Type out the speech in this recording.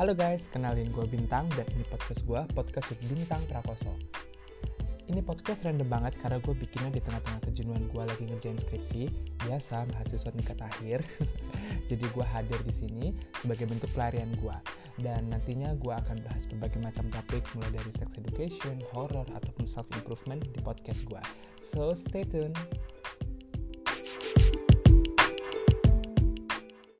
Halo guys, kenalin gue Bintang dan ini podcast gue, podcast with Bintang Prakoso. Ini podcast random banget karena gue bikinnya di tengah-tengah kejenuhan gue lagi ngerjain skripsi. Biasa, mahasiswa tingkat akhir. Jadi gue hadir di sini sebagai bentuk pelarian gue. Dan nantinya gue akan bahas berbagai macam topik mulai dari sex education, horror, ataupun self-improvement di podcast gue. So, stay tuned!